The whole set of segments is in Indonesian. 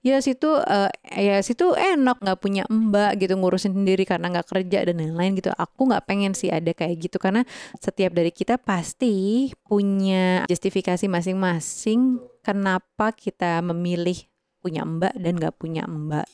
ya situ eh, ya situ enak nggak punya mbak gitu ngurusin sendiri karena nggak kerja dan lain-lain gitu aku nggak pengen sih ada kayak gitu karena setiap dari kita pasti punya justifikasi masing-masing kenapa kita memilih punya mbak dan nggak punya mbak.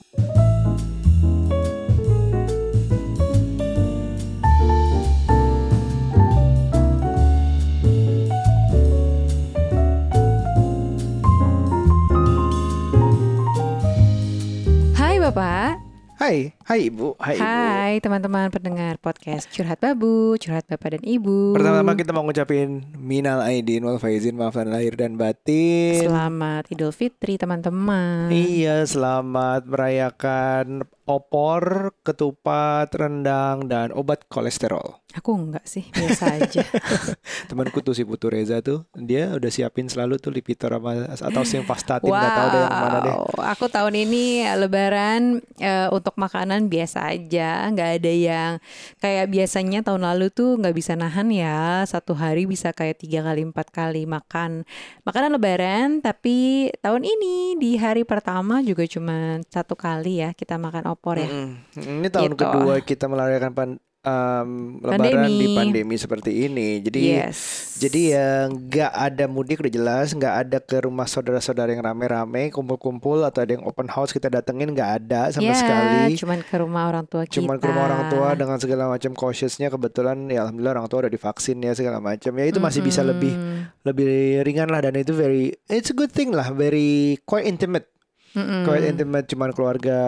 Bapak, Hai, hai Ibu, hai, Ibu. hai teman-teman pendengar podcast Curhat Babu, Curhat Bapak dan Ibu. Pertama-tama kita mau ngucapin minal aidin wal faizin maafkan lahir dan batin. Selamat Idul Fitri teman-teman. Iya, selamat merayakan opor, ketupat, rendang dan obat kolesterol. Aku enggak sih, biasa aja. Temanku tuh si Putu Reza tuh, dia udah siapin selalu tuh Lipitor sama atau simvastatin nggak tahu deh yang mana deh. Aku tahun ini Lebaran eh, untuk makanan biasa aja, nggak ada yang kayak biasanya tahun lalu tuh nggak bisa nahan ya satu hari bisa kayak tiga kali empat kali makan makanan Lebaran. Tapi tahun ini di hari pertama juga cuma satu kali ya kita makan opor ya. Mm-mm. Ini tahun Gitu. kedua kita merayakan pan, em, Lebaran Pandemi. di pandemi seperti ini. Jadi Yes. Jadi ya nggak ada mudik udah jelas, nggak ada ke rumah saudara-saudara yang rame-rame, kumpul-kumpul atau ada yang open house kita datengin nggak ada sama Ya, sekali. Cuman ke rumah orang tua kita. Cuman ke rumah orang tua dengan segala macam cautiousnya kebetulan ya alhamdulillah orang tua udah divaksin ya segala macam. Ya itu masih bisa lebih lebih ringan lah dan itu very it's a good thing lah, very quite intimate. Mm-mm. Quite intimate cuman keluarga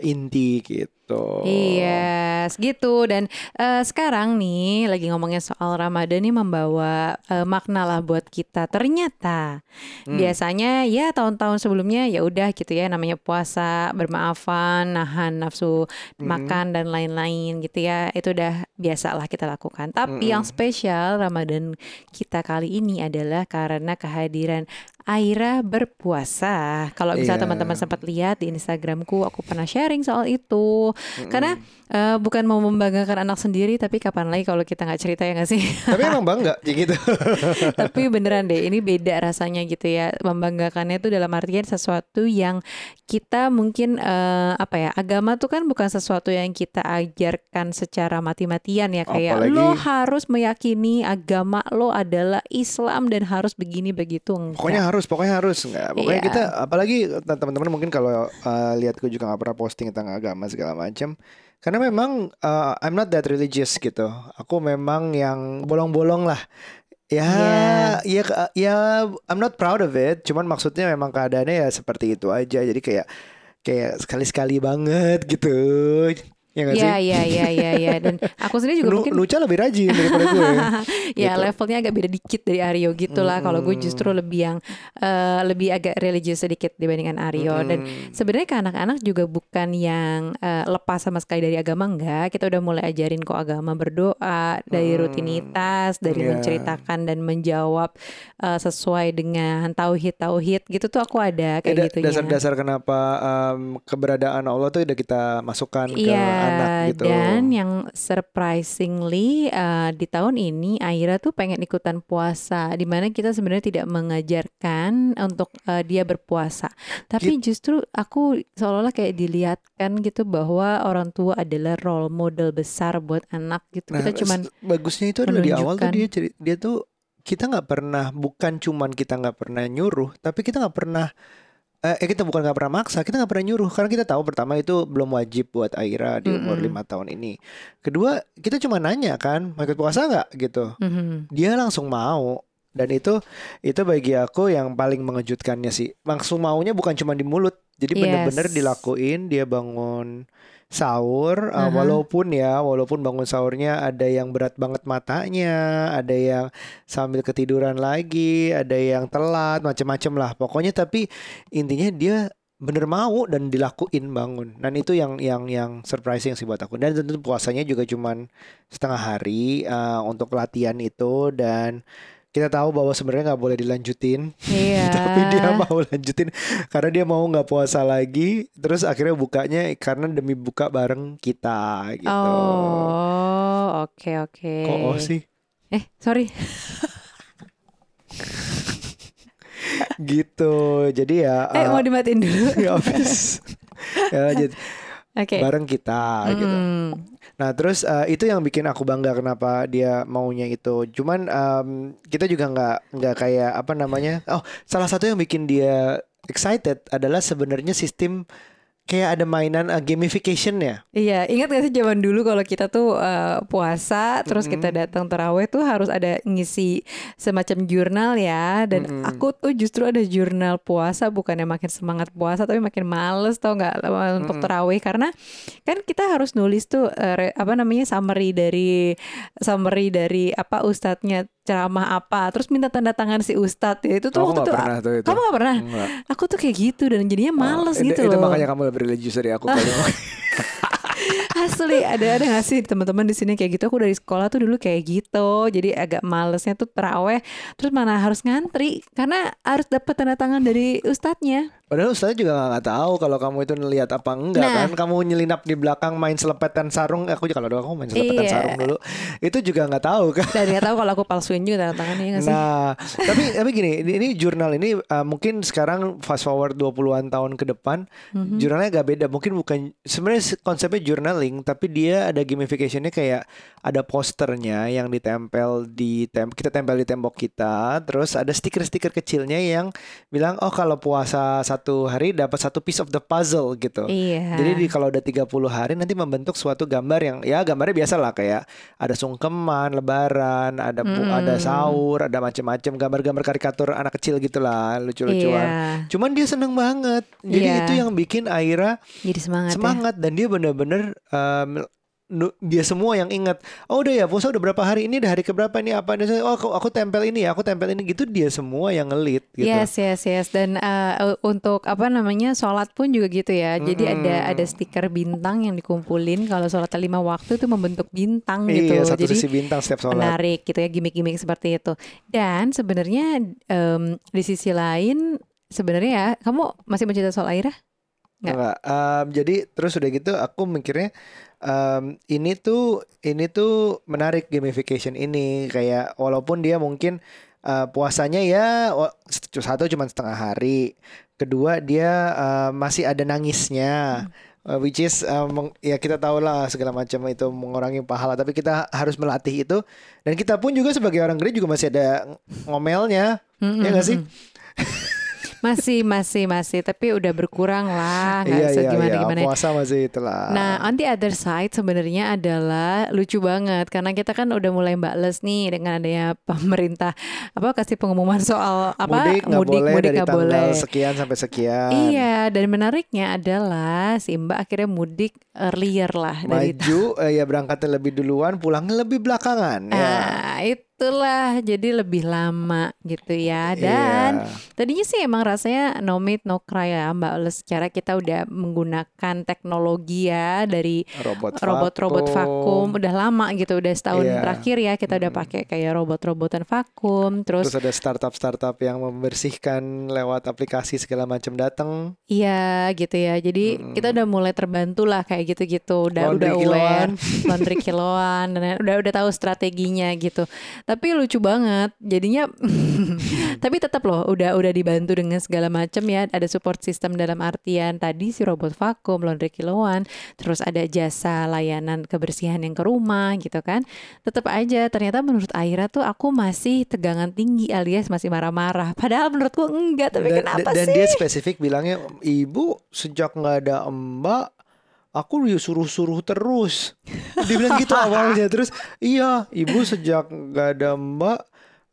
inti gitu. Iya, segitu dan eh, sekarang nih lagi ngomongin soal Ramadan nih membawa eh, makna lah buat kita. Ternyata Hmm. biasanya ya tahun-tahun sebelumnya ya udah gitu ya namanya puasa, bermaafan, nahan nafsu Hmm. makan dan lain-lain gitu ya. Itu udah biasa lah kita lakukan. Tapi Hmm. yang spesial Ramadan kita kali ini adalah karena kehadiran Aira berpuasa. Kalau bisa Iya. teman-teman sempat lihat di Instagramku, aku pernah sharing soal itu. Karena eh, bukan mau membanggakan anak sendiri, tapi kapan lagi kalau kita nggak cerita ya nggak sih? Tapi emang bangga gitu. tapi beneran deh, ini beda rasanya gitu ya. Membanggakannya itu dalam artian sesuatu yang kita mungkin eh, apa ya? Agama tuh kan bukan sesuatu yang kita ajarkan secara mati-matian ya. Kayak Apalagi- lo harus meyakini agama lo adalah Islam dan harus begini begitu. Enggak. Pokoknya harus, pokoknya harus nggak. Pokoknya Iya. kita, apalagi teman-teman mungkin kalau uh, lihat gue juga nggak pernah posting tentang agama segala macam. Karena memang uh, I'm not that religious gitu. Aku memang yang bolong-bolong lah. Ya, ya, ke- ya, I'm not proud of it. Cuman maksudnya memang keadaannya ya seperti itu aja. Jadi kayak kayak sekali-sekali banget gitu. Ya nggak sih? Iya, iya, iya, iya, iya. Dan aku sendiri juga Nu- mungkin Nucha lebih rajin daripada gue. ya Gitu. levelnya agak beda dikit dari Aryo gitu lah. Kalau gue justru lebih yang eh, lebih agak religius sedikit dibandingkan Aryo. Dan Mm-mm. sebenarnya ke anak-anak juga bukan yang eh, lepas sama sekali dari agama enggak. Kita udah mulai ajarin kok agama berdoa dari Hmm, rutinitas, dari iya. menceritakan dan menjawab eh, sesuai dengan tauhid tauhid gitu tuh aku ada Ya, kayak da- gitu dasar-dasar kenapa em, keberadaan Allah tuh udah kita masukkan ke Iya, anak gitu. dan yang surprisingly uh, di tahun ini Aira tuh pengen ikutan puasa, di mana kita sebenarnya tidak mengajarkan untuk uh, dia berpuasa, tapi justru aku seolah-olah kayak dilihatkan gitu bahwa orang tua adalah role model besar buat anak gitu. Nah, kita cuman bagusnya itu adalah di awal tuh dia dia tuh kita nggak pernah bukan cuman kita nggak pernah nyuruh, tapi kita nggak pernah eh eh, kita bukan nggak pernah maksa, kita nggak pernah nyuruh karena kita tahu pertama itu belum wajib buat Aira di umur lima tahun ini. Kedua kita cuma nanya kan, mau ikut puasa nggak gitu. Mhm. Dia langsung mau dan itu itu bagi aku yang paling mengejutkannya sih. Langsung maunya bukan cuma di mulut, jadi bener-bener Yes. dilakuin. Dia bangun sahur, uh, Aha. walaupun ya, walaupun bangun sahurnya ada yang berat banget matanya, ada yang sambil ketiduran lagi, ada yang telat, macam-macam lah. Pokoknya tapi intinya dia bener mau dan dilakuin bangun. Dan itu yang yang yang surprising sih buat aku. Dan tentu puasanya juga cuman setengah hari uh, untuk latihan itu dan kita tahu bahwa sebenarnya nggak boleh dilanjutin Iya. tapi dia mau lanjutin karena dia mau nggak puasa lagi terus akhirnya bukanya karena demi buka bareng kita gitu Oh, oke oke. kok oh sih Eh, sorry. gitu. Jadi ya Eh eh, mau dimatiin dulu. ya habis ya jadi Oke. bareng kita gitu. Mm. Nah terus eh, itu yang bikin aku bangga kenapa dia maunya itu. Cuman em, kita juga nggak nggak kayak apa namanya. Oh salah satu yang bikin dia excited adalah sebenarnya sistem kayak ada mainan eh, gamification ya. Iya, ingat gak sih zaman dulu kalau kita tuh eh, puasa, terus kita datang terawih tuh harus ada ngisi semacam jurnal ya. Dan Mm-mm. aku tuh justru ada jurnal puasa, bukannya makin semangat puasa, tapi makin males tau nggak eh, untuk Mm-mm. terawih karena kan kita harus nulis tuh re- apa namanya summary dari summary dari apa ustadznya ceramah apa, terus minta tanda tangan si ustadz ya itu tuh Oh, aku waktu tuh pernah tuh itu. kamu gak pernah? Enggak. Aku tuh kayak gitu dan jadinya males Oh, gitu itu, loh. Itu makanya kamu lebih religius dari aku. Asli ada ada gak sih teman-teman di sini kayak gitu? Aku dari sekolah tuh dulu kayak gitu. Jadi agak malesnya tuh teraweh. Terus mana harus ngantri karena harus dapat tanda tangan dari ustadznya. Padahal ustaznya juga nggak nggak tahu kalau kamu itu ngelihat apa enggak Nah. kan. Kamu nyelinap di belakang main selepetan sarung. Aku juga kalau dulu aku main selepetan Iya. sarung dulu. Itu juga nggak tahu kan. Dan nggak tahu kalau aku palsuin juga tanda tangannya ya nggak sih? Nah, tapi tapi gini, ini, jurnal ini uh, mungkin sekarang fast forward 20-an tahun ke depan, Mhm. jurnalnya agak beda. Mungkin bukan sebenarnya konsepnya journaling, tapi dia ada gamificationnya kayak ada posternya yang ditempel di tem kita tempel di tembok kita, terus ada stiker-stiker kecilnya yang bilang oh kalau puasa satu hari dapat satu piece of the puzzle gitu. Iya. Jadi di kalau udah 30 hari nanti membentuk suatu gambar yang ya gambarnya biasa lah kayak ada sungkeman, lebaran, ada Hmm. ada sahur, ada macam-macam gambar-gambar karikatur anak kecil gitulah, lucu-lucuan. Iya. Cuman dia seneng banget. Jadi Iya. itu yang bikin Aira Jadi semangat, ya. semangat dan dia bener-bener nu- dia semua yang ingat oh udah ya puasa udah berapa hari ini udah hari keberapa ini apa ini oh aku, aku tempel ini ya aku tempel ini gitu dia semua yang ngelit gitu Yes, yes, yes. Dan uh, untuk apa namanya sholat pun juga gitu ya. Jadi ada ada stiker bintang yang dikumpulin. Kalau sholat lima waktu itu membentuk bintang gitu. iya satu Jadi sisi bintang setiap sholat menarik gitu ya gimmick-gimmick seperti itu. Dan sebenarnya em, di sisi lain sebenarnya ya kamu masih mencerita soal Aira? Nggak. Enggak. Em, jadi terus udah gitu aku mikirnya em, ini tuh ini tuh menarik gamification ini. Kayak walaupun dia mungkin eh, puasanya ya satu cuma setengah hari, kedua dia eh, masih ada nangisnya. eh, which is meng- ya kita tahu lah segala macam itu mengurangi pahala tapi kita harus melatih itu. Dan kita pun juga sebagai orang gereja juga masih ada ngomelnya. Ya nggak sih Masih, masih, masih. Tapi udah berkurang lah. Nggak iya bisa iya gimana iya gimana. puasa masih itulah Nah, on the other side sebenarnya adalah lucu banget karena kita kan udah mulai mbakles nih dengan adanya pemerintah apa kasih pengumuman soal apa mudik nggak boleh mudik dari nggak tanggal boleh. sekian sampai sekian. Iya, dan menariknya adalah si Mbak akhirnya mudik earlier lah dari Maju eh, ya berangkatnya lebih duluan, pulangnya lebih belakangan ya. Ah, itulah jadi lebih lama gitu ya. Dan Iya. tadinya sih emang rasanya no meet no cry ya Mbak Les secara kita udah menggunakan teknologi ya dari robot robot-robot vakum udah lama gitu udah setahun Iya. terakhir ya kita udah pakai kayak robot-robotan vakum terus, Terus ada startup-startup yang membersihkan lewat aplikasi segala macam datang. iya gitu ya jadi kita udah mulai terbantu lah kayak gitu-gitu udah Laundry udah kiloan. aware laundry kiloan dan udah udah tahu strateginya gitu tapi lucu banget. Jadinya tapi tetap loh udah udah dibantu dengan segala macam ya. Ada support system dalam artian tadi si robot vakum laundry kiloan terus ada jasa layanan kebersihan yang ke rumah gitu kan. Tetap aja ternyata menurut Aira tuh aku masih tegangan tinggi alias masih marah-marah. Padahal menurutku enggak tapi dan, kenapa dan sih? dia spesifik bilangnya, ibu sejak nggak ada mbak, aku disuruh-suruh terus. Dia bilang gitu awalnya. Terus iya, ibu sejak nggak ada mbak,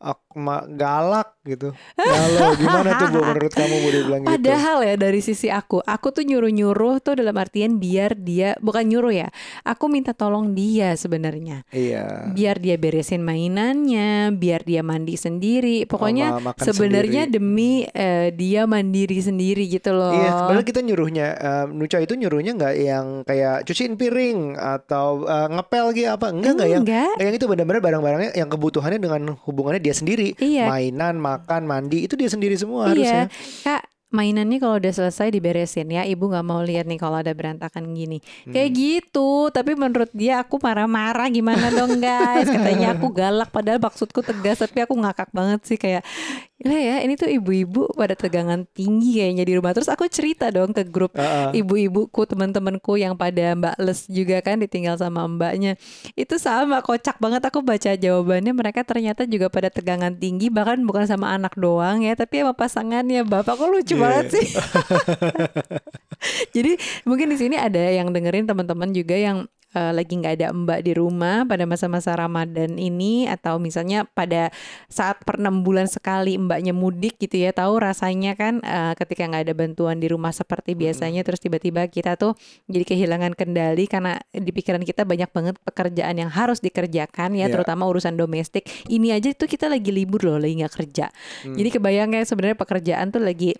aku galak gitu. Galau gimana tuh bu menurut kamu bu dia bilang gitu? Padahal ya dari sisi aku, aku tuh nyuruh-nyuruh tuh dalam artian biar dia bukan nyuruh ya. Aku minta tolong dia sebenarnya. Iya. Biar dia beresin mainannya, biar dia mandi sendiri. Pokoknya sebenarnya demi eh, dia mandiri sendiri gitu loh. Iya, padahal kita nyuruhnya, eh, Nuca itu nyuruhnya nggak yang kayak cuciin piring atau eh, ngepel gitu apa, enggak nggak yang Enggak. yang itu benar-benar barang-barangnya yang kebutuhannya dengan hubungannya dia sendiri, Iya. mainan, makan, mandi itu dia sendiri semua Iya, harusnya. Kak, mainannya kalau udah selesai diberesin ya ibu nggak mau lihat nih kalau ada berantakan gini Hmm. kayak gitu tapi menurut dia aku marah-marah gimana dong guys katanya aku galak padahal maksudku tegas tapi aku ngakak banget sih kayak Gila ya ini tuh ibu-ibu pada tegangan tinggi kayaknya di rumah terus aku cerita dong ke grup Heeh. ibu-ibuku teman-temanku yang pada mbak les juga kan ditinggal sama mbaknya itu sama kocak banget aku baca jawabannya mereka ternyata juga pada tegangan tinggi bahkan bukan sama anak doang ya tapi sama pasangannya bapak kok lucu. Banget sih. Jadi mungkin di sini ada yang dengerin teman-teman juga yang eh, lagi nggak ada mbak di rumah pada masa-masa Ramadan ini atau misalnya pada saat per enam bulan sekali mbaknya mudik gitu ya tahu rasanya kan eh, ketika nggak ada bantuan di rumah seperti biasanya terus tiba-tiba kita tuh jadi kehilangan kendali karena di pikiran kita banyak banget pekerjaan yang harus dikerjakan ya Iya. terutama urusan domestik. Ini aja tuh kita lagi libur loh lagi nggak kerja. Jadi kebayang ya sebenarnya pekerjaan tuh lagi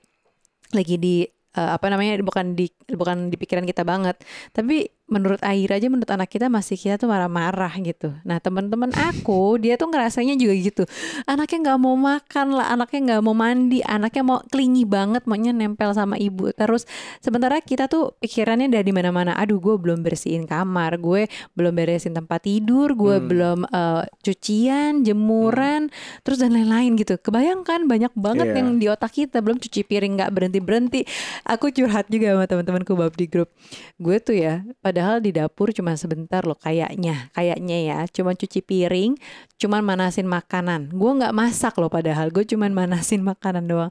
lagi di eh, apa namanya bukan di bukan di pikiran kita banget. Tapi menurut Aira aja menurut anak kita masih kita tuh marah-marah gitu. Nah teman-teman aku dia tuh ngerasanya juga gitu. Anaknya nggak mau makan lah anaknya nggak mau mandi anaknya mau klingi banget maunya nempel sama ibu. Terus sementara kita tuh pikirannya dari mana-mana aduh gue belum bersihin kamar gue belum beresin tempat tidur gue Hmm. belum eh, cucian jemuran terus dan lain-lain gitu. Kebayangkan banyak banget Iya. yang di otak kita belum cuci piring nggak berhenti berhenti aku curhat juga sama teman-temanku bab di grup. Gue tuh ya padahal di dapur cuma sebentar loh kayaknya kayaknya ya. Cuma cuci piring cuman manasin makanan. Gue nggak masak loh padahal gue cuman manasin makanan doang.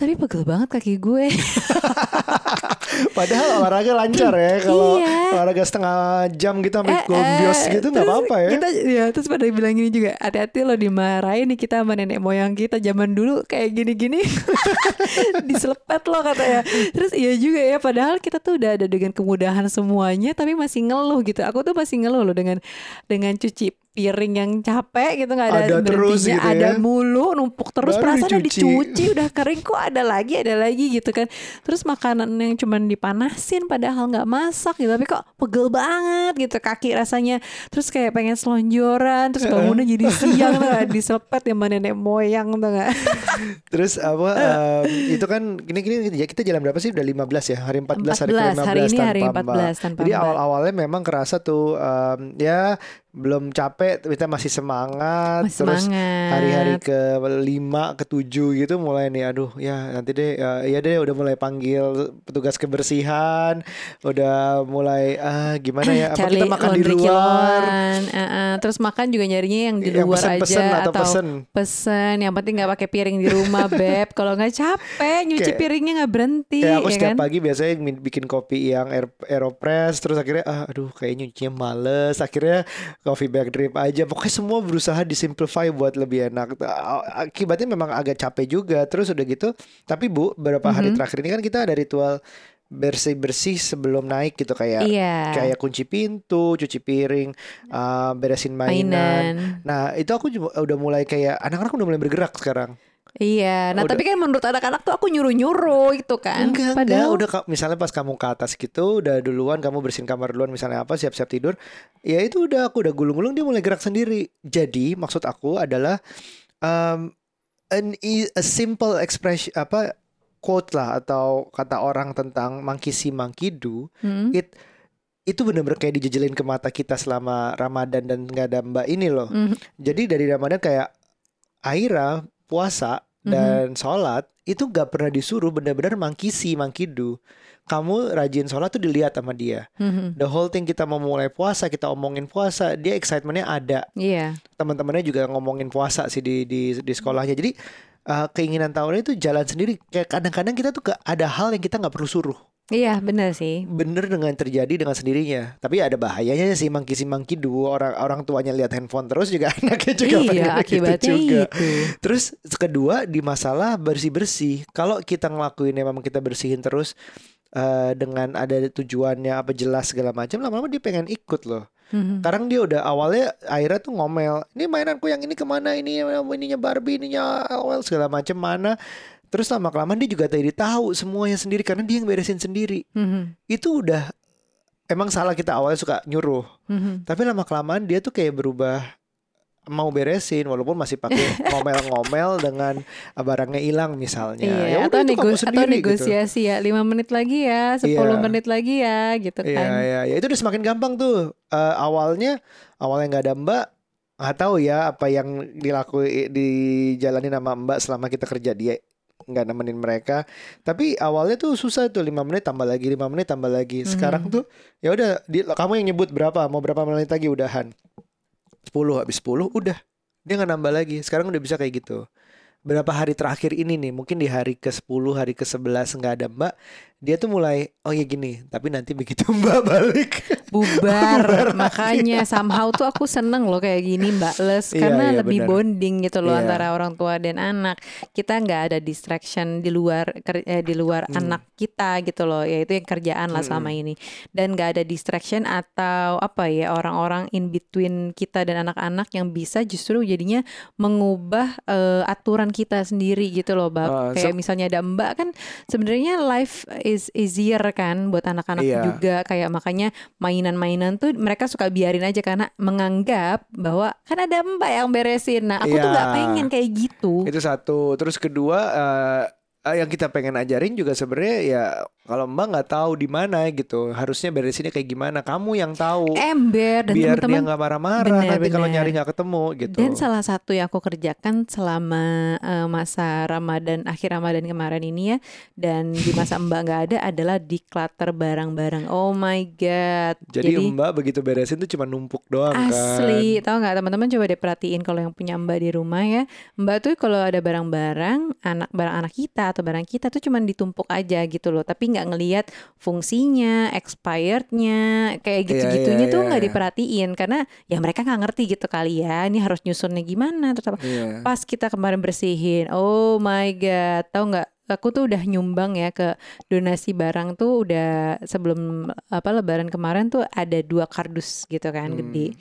Tapi pegel banget kaki gue Padahal olahraga lancar ya kalau Iya. olahraga setengah jam gitu sampai Eh, gombios eh, gitu nggak apa-apa ya. Kita ya terus pada bilang gini juga, hati-hati lo dimarahin nih kita sama nenek moyang kita zaman dulu kayak gini-gini diselepet lo katanya. Terus iya juga ya, padahal kita tuh udah ada dengan kemudahan semuanya, tapi masih ngeluh gitu. Aku tuh masih ngeluh loh dengan dengan cuci piring yang capek gitu nggak ada, Ada terus gitu ada ya. mulu numpuk terus Baru perasaan udah dicuci. dicuci udah kering kok ada lagi ada lagi gitu kan. Terus makanan yang cuman dipanasin padahal nggak masak gitu tapi kok pegel banget gitu kaki rasanya. Terus kayak pengen selonjoran terus bangunnya jadi siang tuh nggak diselepet sama nenek moyang tuh nggak. Terus apa em, itu kan gini gini ya kita jalan berapa sih? Udah 15 ya? Hari 14, hari 14, ke-15 hari ini hari tanpa 14 Mbak. tanpa Jadi awal-awalnya memang kerasa tuh em, ya belum capek kita masih semangat Masih terus hari-hari ke 5 ke 7 gitu mulai nih aduh ya nanti deh ya, ya deh udah mulai panggil petugas kebersihan udah mulai ah gimana ya apa cari kita makan di luar kiloan, eh, eh. terus makan juga nyarinya yang di Yang luar pesen-pesen aja atau pesen. pesen yang penting nggak pakai piring di rumah beb kalau nggak capek nyuci Kayak- piringnya nggak berhenti Kayak aku ya setiap kan pagi biasanya bikin kopi yang air, aeropress terus akhirnya ah, aduh kayaknya nyucinya males akhirnya coffee bag drip aja. Pokoknya semua berusaha disimplify buat lebih enak. Akibatnya memang agak capek juga. Terus udah gitu tapi bu beberapa hari Mhm. terakhir ini kan kita ada ritual bersih bersih sebelum naik gitu kayak iya. kayak kunci pintu cuci piring uh, beresin mainan. mainan. Nah itu aku juga udah mulai kayak anak-anak udah mulai bergerak sekarang Iya, nah Udah. tapi kan menurut anak-anak tuh aku nyuruh-nyuruh gitu kan. Enggak, Padahal enggak. Udah misalnya pas kamu ke atas gitu, udah duluan kamu bersihin kamar duluan misalnya apa, siap-siap tidur. Ya itu udah aku udah gulung-gulung dia mulai gerak sendiri. Jadi maksud aku adalah um, an e- a simple expression apa quote lah atau kata orang tentang monkey see monkey do Hmm. it itu bener-bener kayak dijejelin ke mata kita selama Ramadan dan nggak ada mbak ini loh. Mhm. Jadi dari Ramadan kayak Aira puasa Mhm. dan sholat itu gak pernah disuruh benar-benar mangkisi mangkidu. Kamu rajin sholat tuh dilihat sama dia. Mhm. The whole thing kita mau mulai puasa, kita omongin puasa, dia excitementnya ada. Iya. Teman-temannya juga ngomongin puasa sih di di, di sekolahnya. Jadi uh, keinginan tahunnya itu jalan sendiri. Kayak kadang-kadang kita tuh gak ada hal yang kita nggak perlu suruh. Iya, benar sih. Bener dengan terjadi dengan sendirinya. Tapi ada bahayanya sih mangkisi mangkidu. Orang orang tuanya lihat handphone terus juga anaknya juga pengen iya, gitu akibatnya juga. itu. Terus kedua di masalah bersih bersih. Kalau kita ngelakuin memang kita bersihin terus eh, dengan ada tujuannya apa jelas segala macam, lama-lama dia pengen ikut loh. Mhm. Sekarang dia udah awalnya akhirnya tuh ngomel. Ini mainanku yang ini ke mana? Ini ininya Barbie, ininya LOL segala macam mana? Terus lama kelamaan dia juga tadi tahu semuanya sendiri karena dia yang beresin sendiri. Mhm. Itu udah emang salah kita awalnya suka nyuruh. Mhm. Tapi lama kelamaan dia tuh kayak berubah mau beresin walaupun masih pakai ngomel-ngomel dengan uh, barangnya hilang misalnya. Iya, Ya atau, nego- atau gitu. negosiasi ya, lima menit lagi ya, 10 Iya. menit lagi ya, gitu Iya, kan. iya, iya. Itu udah semakin gampang tuh. Eh, awalnya, awalnya nggak ada mbak, nggak tahu ya apa yang dilakuin dijalani sama mbak selama kita kerja dia nggak nemenin mereka. Tapi awalnya tuh susah tuh lima menit tambah lagi, lima menit tambah lagi. Sekarang tuh ya udah, kamu yang nyebut berapa, mau berapa menit lagi udahan. 10 habis 10 udah dia nggak nambah lagi sekarang udah bisa kayak gitu berapa hari terakhir ini nih mungkin di hari ke 10 hari ke 11 nggak ada mbak dia tuh mulai oh ya gini tapi nanti begitu mbak balik Bubar, makanya somehow tuh aku seneng loh kayak gini Mbak Les Iya, karena iya, lebih benar. bonding gitu loh Iya. antara orang tua dan anak. Kita nggak ada distraction di luar eh, di luar Hmm. anak kita gitu loh, yaitu yang kerjaan lah selama ini. Dan nggak ada distraction atau apa ya orang-orang in between kita dan anak-anak yang bisa justru jadinya mengubah eh, aturan kita sendiri gitu loh, Bab. Ah, Kayak so- misalnya ada Mbak kan sebenarnya life is easier kan buat anak-anak Iya. juga kayak makanya mainan-mainan tuh mereka suka biarin aja karena menganggap bahwa kan ada mbak yang beresin. Nah aku tuh nggak Iya. pengen kayak gitu. itu satu terus kedua eh, eh, yang kita pengen ajarin juga sebenarnya ya kalau mbak nggak tahu di mana gitu harusnya beresinnya kayak gimana kamu yang tahu Ember dan biar dia teman-teman. nggak marah-marah Benar, nanti kalau nyari nggak ketemu gitu Dan salah satu yang aku kerjakan selama eh, masa Ramadan akhir Ramadan kemarin ini ya dan di masa Mbak nggak ada adalah declutter barang-barang. Oh my god. jadi, mbak begitu beresin tuh cuma numpuk doang kan Asli, tahu nggak teman-teman coba deh perhatiin kalau yang punya Mbak di rumah ya. Mbak tuh kalau ada barang-barang anak barang anak kita atau barang kita tuh cuman ditumpuk aja gitu loh, tapi nggak ngelihat fungsinya, expirednya, kayak Iya, gitu-gitunya iya, tuh iya, nggak iya. diperhatiin karena ya mereka nggak ngerti gitu kali ya. Ini harus nyusunnya gimana terus apa. Iya. Pas kita kemarin bersihin, oh my god, tahu nggak? Aku tuh udah nyumbang ya ke donasi barang tuh udah sebelum apa Lebaran kemarin tuh ada dua kardus gitu kan Hmm. gede.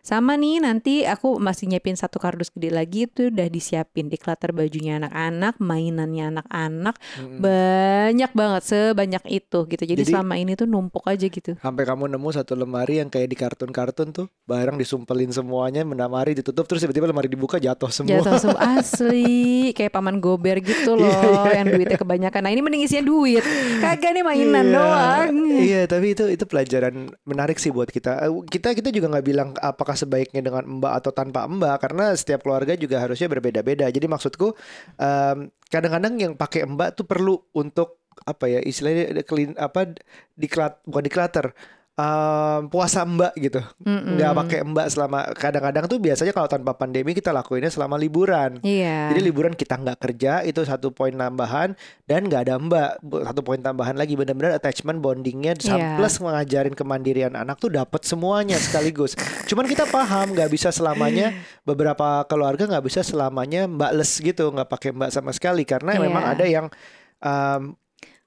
Sama nih nanti aku masih nyiapin satu kardus gede lagi itu udah disiapin di clutter bajunya anak-anak, mainannya anak-anak, Mm-mm. banyak banget sebanyak itu gitu. Jadi, Jadi- selama ini tuh numpuk aja gitu. Sampai kamu nemu satu lemari yang kayak di kartun-kartun tuh barang disumpelin semuanya, lemari ditutup terus tiba-tiba lemari dibuka jatuh semua. Jatuh semua asli kayak paman gober gitu loh Iya, iya. yang duitnya kebanyakan. Nah ini mending isinya duit, kagak nih mainan Iya. doang. Iya, tapi itu itu pelajaran menarik sih buat kita. Eh, Kita kita juga nggak bilang apakah sebaiknya dengan mbak atau tanpa mbak karena setiap keluarga juga harusnya berbeda-beda. Jadi maksudku em, kadang-kadang yang pakai mbak tuh perlu untuk apa ya istilahnya clean apa diklat bukan diklater em, puasa mbak gitu Mm-mm. nggak pakai mbak selama kadang-kadang tuh biasanya kalau tanpa pandemi kita lakuinnya selama liburan Iya. Jadi liburan kita nggak kerja itu satu poin tambahan dan nggak ada mbak satu poin tambahan lagi benar-benar attachment bondingnya Iya. plus ngajarin kemandirian anak tuh dapat semuanya sekaligus. Cuman kita paham nggak bisa selamanya beberapa keluarga nggak bisa selamanya mbak les gitu nggak pakai mbak sama sekali karena Iya. memang ada yang um,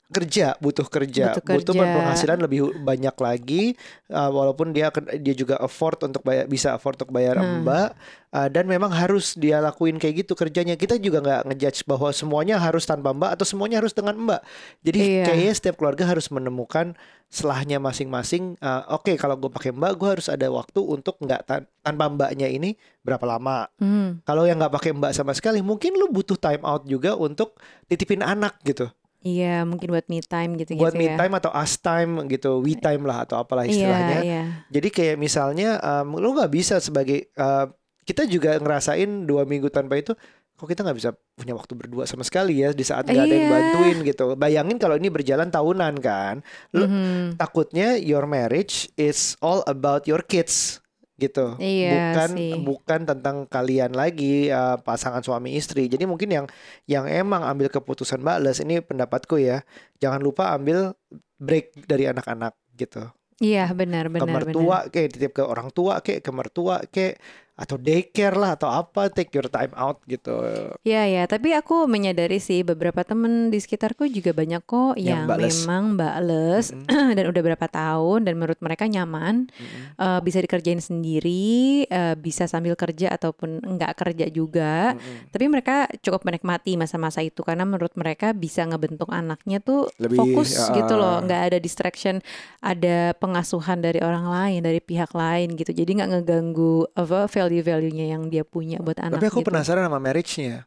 kerja butuh kerja Butuh kerja. penghasilan lebih banyak lagi uh, walaupun dia dia juga afford untuk bayar bisa afford untuk bayar Hmm. mbak uh, dan memang harus dia lakuin kayak gitu kerjanya kita juga nggak ngejudge bahwa semuanya harus tanpa mbak atau semuanya harus dengan mbak jadi Iya. kayaknya setiap keluarga harus menemukan selahnya masing-masing uh, oke kalau gue pakai mbak gue harus ada waktu untuk nggak tan- tanpa mbaknya ini berapa lama Hmm. kalau yang nggak pakai mbak sama sekali mungkin lu butuh time out juga untuk titipin anak gitu Iya, mungkin buat me time gitu buat gitu me ya. time atau us time gitu we time lah atau apalah Iya, istilahnya iya. jadi kayak misalnya um, lu nggak bisa sebagai uh, kita juga ngerasain dua minggu tanpa itu kok kita nggak bisa punya waktu berdua sama sekali ya di saat nggak ada yang Iya. bantuin gitu bayangin kalau ini berjalan tahunan kan lu Mhm. takutnya your marriage is all about your kids gitu. Iya bukan sih. bukan tentang kalian lagi uh, pasangan suami istri. Jadi mungkin yang yang emang ambil keputusan bales ini pendapatku ya. Jangan lupa ambil break dari anak-anak gitu. Iya, benar ke benar benar. mertua kayak titip ke orang tua kayak ke mertua kayak atau daycare lah atau apa take your time out gitu Iya ya, tapi aku menyadari sih beberapa temen di sekitarku juga banyak kok Yang yang, bales. memang bales dan udah berapa tahun dan menurut mereka nyaman, Mm-mm. eh, bisa dikerjain sendiri, eh, bisa sambil kerja ataupun nggak kerja juga. Mm-mm. Tapi mereka cukup menikmati masa-masa itu karena menurut mereka bisa ngebentuk anaknya tuh Lebih, fokus ya, gitu loh, nggak ada distraction, ada pengasuhan dari orang lain, dari pihak lain gitu. Jadi nggak ngeganggu apa value-value-nya yang dia punya buat anak. Tapi aku gitu. penasaran sama marriage-nya.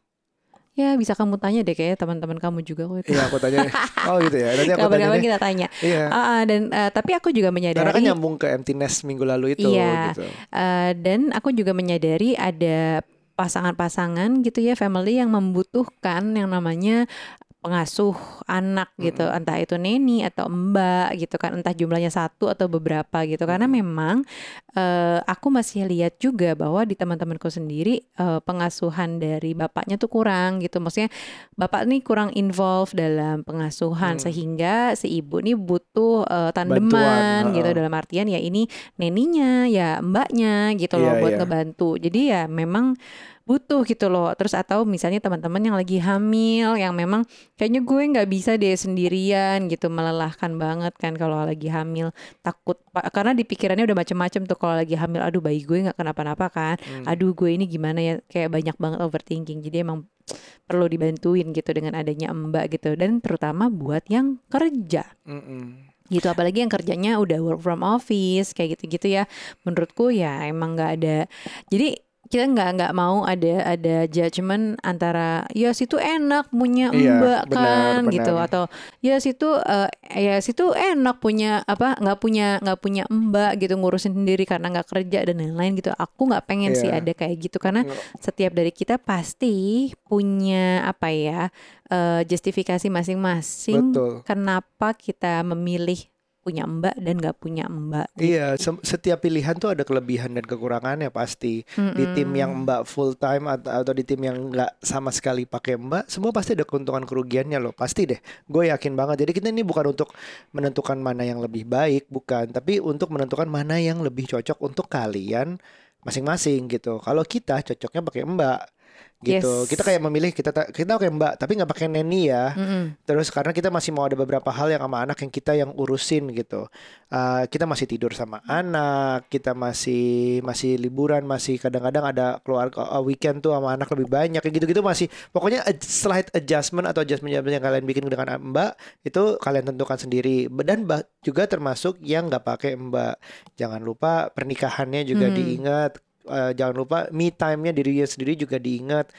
Ya bisa kamu tanya deh kayak teman-teman kamu juga kok itu. Iya, aku tanya. oh gitu ya. Nanti aku tanya Kapan-kapan deh. kita tanya. Iya. Ah, ah, dan eh, tapi aku juga menyadari Karena kan nyambung ke emptiness minggu lalu itu Iya. gitu. Eh, dan aku juga menyadari ada pasangan-pasangan gitu ya family yang membutuhkan yang namanya pengasuh anak gitu. Entah itu neni atau mbak gitu kan. Entah jumlahnya satu atau beberapa gitu. Karena memang eh, aku masih lihat juga bahwa di teman-temanku sendiri eh, pengasuhan dari bapaknya tuh kurang gitu. Maksudnya bapak nih kurang involved dalam pengasuhan. Hmm. sehingga si ibu nih butuh eh, tandeman Bantuan, gitu. Heeh. dalam artian ya ini neninya ya mbaknya gitu loh Iya, buat iya. ngebantu. Jadi ya memang butuh gitu loh. Terus atau misalnya teman-teman yang lagi hamil yang memang kayaknya gue nggak bisa deh sendirian gitu melelahkan banget kan kalau lagi hamil. Takut karena di pikirannya udah macem-macem tuh kalau lagi hamil aduh bayi gue nggak kenapa-napa kan. Hmm. aduh gue ini gimana ya? Kayak banyak banget overthinking. Jadi emang perlu dibantuin gitu dengan adanya mbak gitu. Dan terutama buat yang kerja. Mm-mm. gitu apalagi yang kerjanya udah work from office kayak gitu-gitu ya. Menurutku ya emang nggak ada. Jadi kita nggak nggak mau ada ada judgement antara ya situ enak punya Iya, mbak benar, kan benar. gitu. Atau ya situ eh, ya situ enak punya apa nggak punya nggak punya mbak gitu ngurusin sendiri karena nggak kerja dan lain-lain gitu. Aku nggak pengen sih Iya. ada kayak gitu. Karena setiap dari kita pasti punya apa ya eh, justifikasi masing-masing kenapa kita memilih punya mbak dan nggak punya mbak gitu. Iya, sem- setiap pilihan tuh ada kelebihan dan kekurangannya pasti. Di tim yang mbak full time atau, atau di tim yang nggak sama sekali pakai mbak, semua pasti ada keuntungan kerugiannya loh, pasti deh. Gue yakin banget. Jadi kita ini bukan untuk menentukan mana yang lebih baik, bukan, tapi untuk menentukan mana yang lebih cocok untuk kalian masing-masing gitu. Kalau kita cocoknya pakai mbak gitu. Yes. Kita kayak memilih kita ta- kita pakai mbak, tapi nggak pakai neni ya. Mm-mm. Terus karena kita masih mau ada beberapa hal yang sama anak yang kita yang urusin gitu. Uh, kita masih tidur sama anak, kita masih masih liburan, masih kadang-kadang ada keluarga uh, weekend tuh sama anak lebih banyak kayak gitu-gitu masih. Pokoknya slight adjustment atau adjustment yang kalian bikin dengan mbak itu kalian tentukan sendiri. Dan mbak juga termasuk yang nggak pakai mbak. Jangan lupa pernikahannya juga Hmm. diingat. Uh, jangan lupa me time-nya dirinya sendiri juga diingat.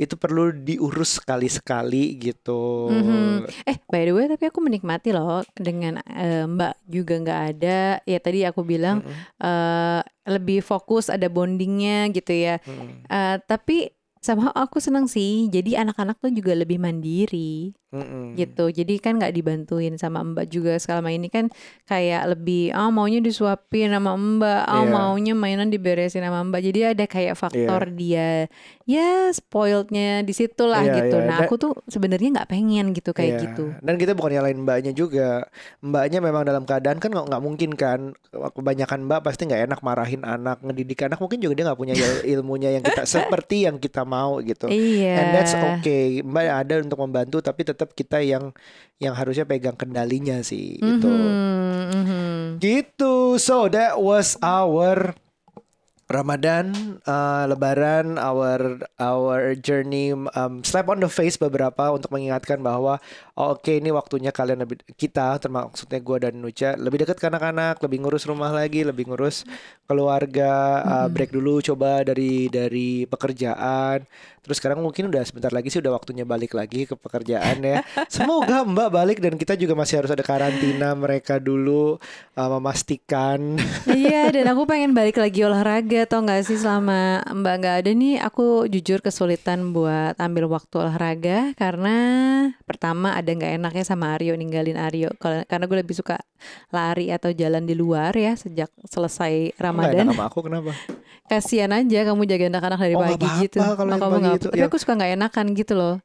Itu perlu diurus sekali-sekali gitu. Mhm. Eh, by the way, tapi aku menikmati loh dengan eh, Mbak juga nggak ada. Ya tadi aku bilang Mm-mm. eh, lebih fokus ada bondingnya gitu ya. Mm-mm. Eh, tapi sama aku seneng sih. Jadi anak-anak tuh juga lebih mandiri Mm-mm. gitu. Jadi kan nggak dibantuin sama Mbak juga selama ini kan kayak lebih ah maunya disuapin sama Mbak, ah Iya. maunya mainan diberesin sama Mbak. Jadi ada kayak faktor dia ya spoilednya di situ lah Iya, gitu. iya. Nah Dan- aku tuh sebenarnya nggak pengen gitu kayak Iya. gitu. Dan kita bukan nyalain mbaknya juga. Mbaknya memang dalam keadaan kan nggak mungkin kan. Kebanyakan mbak pasti nggak enak marahin anak, ngedidik anak. Mungkin juga dia nggak punya il- ilmunya yang kita seperti yang kita mau gitu. Iya. And that's okay. Mbak ada untuk membantu, tapi tetap kita yang yang harusnya pegang kendalinya sih gitu. Mhm, mhm. Gitu. So that was our Ramadan, uh, Lebaran, our our journey um, slap on the face beberapa untuk mengingatkan bahwa oh, oke ini waktunya kalian lebih kita termaksudnya gue dan Nucha lebih dekat ke anak-anak, lebih ngurus rumah lagi, lebih ngurus keluarga, uh, break dulu coba dari dari pekerjaan. Terus sekarang mungkin udah sebentar lagi sih udah waktunya balik lagi ke pekerjaan ya. Semoga Mbak balik dan kita juga masih harus ada karantina mereka dulu uh, memastikan Iya dan aku pengen balik lagi olahraga tau gak sih selama mbak nggak ada nih aku jujur kesulitan buat ambil waktu olahraga karena pertama ada nggak enaknya sama Aryo ninggalin Aryo karena gue lebih suka lari atau jalan di luar ya sejak selesai Nggak enak Ramadan sama aku kenapa? kasihan aja kamu jaga anak-anak dari Oh, pagi apa-apa gitu kalau Oh, kamu nggak- itu, tapi ya. aku suka nggak enakan gitu loh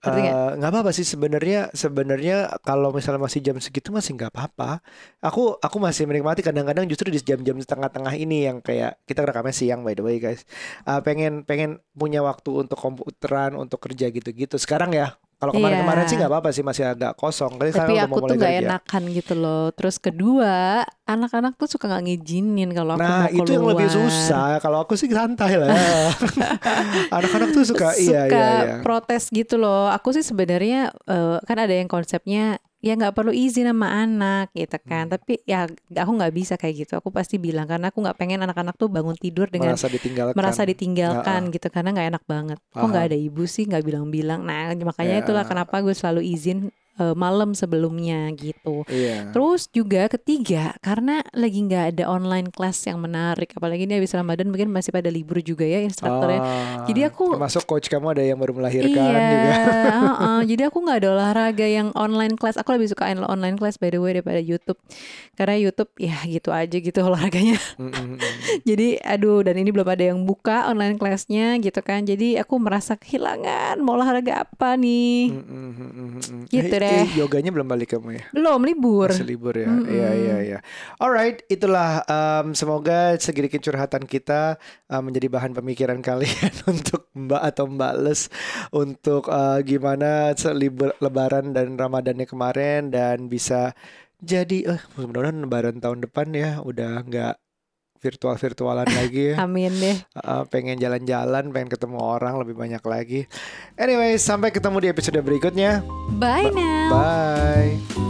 nggak? Nggak apa-apa sih sebenarnya sebenarnya kalau misalnya masih jam segitu masih nggak apa-apa. Aku aku masih menikmati kadang-kadang justru di jam-jam tengah-tengah ini yang kayak kita rekamnya siang by the way guys. Eh, pengen pengen punya waktu untuk komputeran untuk kerja gitu-gitu. Sekarang ya kalau kemarin-kemarin Iya. sih nggak apa-apa sih masih agak kosong. Tapi tapi aku mau tuh nggak kerja. enakan gitu loh terus kedua anak-anak tuh suka nggak ngizinin kalau aku Nah mau itu yang lebih keluar. susah. Kalau aku sih santai lah. Anak-anak tuh suka, iya suka iya iya. protes gitu loh. Aku sih sebenarnya eh, kan ada yang konsepnya ya nggak perlu izin sama anak gitu kan. Hmm. Tapi ya aku nggak bisa kayak gitu. Aku pasti bilang karena aku nggak pengen anak-anak tuh bangun tidur dengan merasa ditinggalkan. merasa ditinggalkan gitu karena nggak enak banget. Kok Paham. nggak ada ibu sih nggak bilang-bilang. Nah makanya Ya. itulah kenapa gue selalu izin eh, malam sebelumnya gitu. Iya. Terus juga ketiga karena lagi nggak ada online class yang menarik. Apalagi ini habis Ramadan mungkin masih pada libur juga ya instrukturnya. Ah, Jadi aku- termasuk coach kamu ada yang baru melahirkan iya, juga. heeh. jadi aku nggak ada olahraga yang online class. Aku lebih suka online class by the way daripada YouTube. Karena YouTube ya gitu aja gitu olahraganya. Mm, mm, mm. Jadi aduh dan ini belum ada yang buka online classnya gitu kan. Jadi aku merasa kehilangan mau olahraga apa nih. Mm, mm, mm, mm, mm. Gitu Eh, deh. eh, yoganya belum balik kamu ya? Belum libur. Masih libur ya. Iya iya iya. Alright, itulah um, semoga sedikit curhatan kita uh, menjadi bahan pemikiran kalian untuk Mbak atau Mbak Les untuk uh, gimana selibur lebaran dan Ramadannya kemarin dan bisa jadi eh mudah-mudahan lebaran tahun depan ya udah nggak virtual-virtualan lagi. Amin deh. Uh, pengen jalan-jalan, pengen ketemu orang lebih banyak lagi. Anyway, sampai ketemu di episode berikutnya. Bye now. Bye.